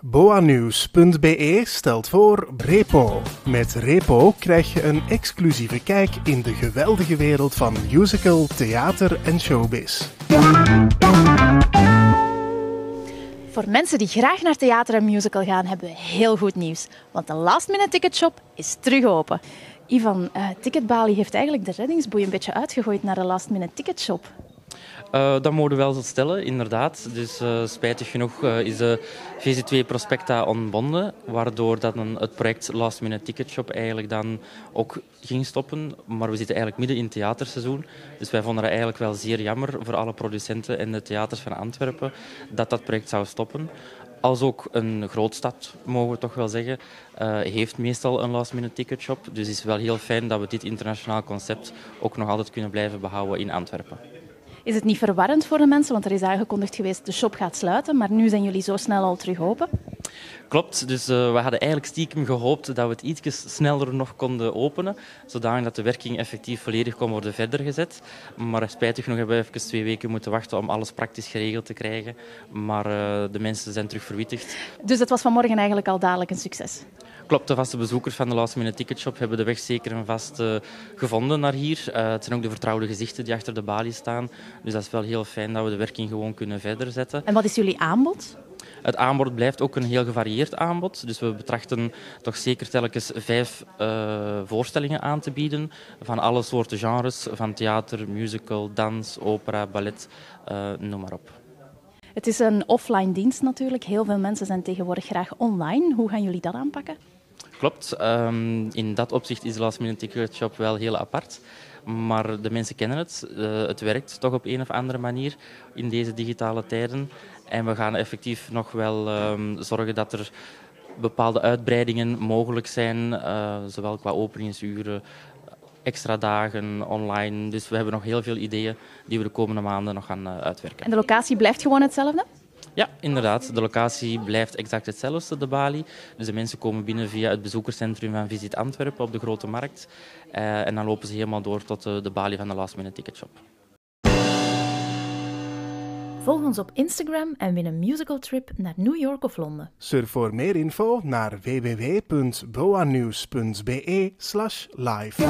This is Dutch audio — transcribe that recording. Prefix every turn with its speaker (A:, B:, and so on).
A: Boanews.be stelt voor Repo. Met Repo krijg je een exclusieve kijk in de geweldige wereld van musical, theater en showbiz.
B: Voor mensen die graag naar theater en musical gaan, hebben we heel goed nieuws. Want de Last Minute Ticket Shop is terug open. Ivan, uh, Ticketbalie heeft eigenlijk de reddingsboei een beetje uitgegooid naar de Last Minute Ticket Shop.
C: Uh, dat mogen we wel zo stellen, inderdaad. Dus uh, spijtig genoeg uh, is de VC2 Prospecta ontbonden, waardoor dat het project Last Minute Ticket Shop eigenlijk dan ook ging stoppen. Maar we zitten eigenlijk midden in het theaterseizoen, dus wij vonden het eigenlijk wel zeer jammer voor alle producenten en de theaters van Antwerpen dat dat project zou stoppen. Als ook een grootstad, mogen we toch wel zeggen, heeft meestal een last minute ticket shop. Dus het is wel heel fijn dat we dit internationaal concept ook nog altijd kunnen blijven behouden in Antwerpen.
B: Is het niet verwarrend voor de mensen? Want er is aangekondigd geweest de shop gaat sluiten, maar nu zijn jullie zo snel al terug open.
C: Klopt, dus uh, we hadden eigenlijk stiekem gehoopt dat we het iets sneller nog konden openen, zodat de werking effectief volledig kon worden verder gezet. Maar spijtig genoeg hebben we even twee weken moeten wachten om alles praktisch geregeld te krijgen. Maar uh, de mensen zijn terug verwittigd.
B: Dus het was vanmorgen eigenlijk al dadelijk een succes?
C: Klopt, de vaste bezoekers van de Last Minute Ticket Shop hebben de weg zeker en vast uh, gevonden naar hier. Uh, het zijn ook de vertrouwde gezichten die achter de balie staan. Dus dat is wel heel fijn dat we de werking gewoon kunnen verder zetten.
B: En wat is jullie aanbod?
C: Het aanbod blijft ook een heel gevarieerd aanbod. Dus we betrachten toch zeker telkens vijf uh, voorstellingen aan te bieden. Van alle soorten genres, van theater, musical, dans, opera, ballet, noem maar op.
B: Het is een offline dienst natuurlijk. Heel veel mensen zijn tegenwoordig graag online. Hoe gaan jullie dat aanpakken?
C: Klopt. Um, in dat opzicht is de Last Minute Ticket Shop wel heel apart. Maar de mensen kennen het. Uh, het werkt toch op een of andere manier in deze digitale tijden. En we gaan effectief nog wel um, zorgen dat er bepaalde uitbreidingen mogelijk zijn, uh, zowel qua openingsuren, extra dagen online. Dus we hebben nog heel veel ideeën die we de komende maanden nog gaan uh, uitwerken.
B: En de locatie blijft gewoon hetzelfde?
C: Ja, inderdaad. De locatie blijft exact hetzelfde, de Bali. Dus de mensen komen binnen via het bezoekerscentrum van Visit Antwerpen op de Grote Markt. Uh, en dan lopen ze helemaal door tot de, de Bali van de Last Minute Ticket Shop.
B: Volg ons op Instagram en win een musical trip naar New York of Londen.
A: Surf voor meer info naar www.boanews.be live.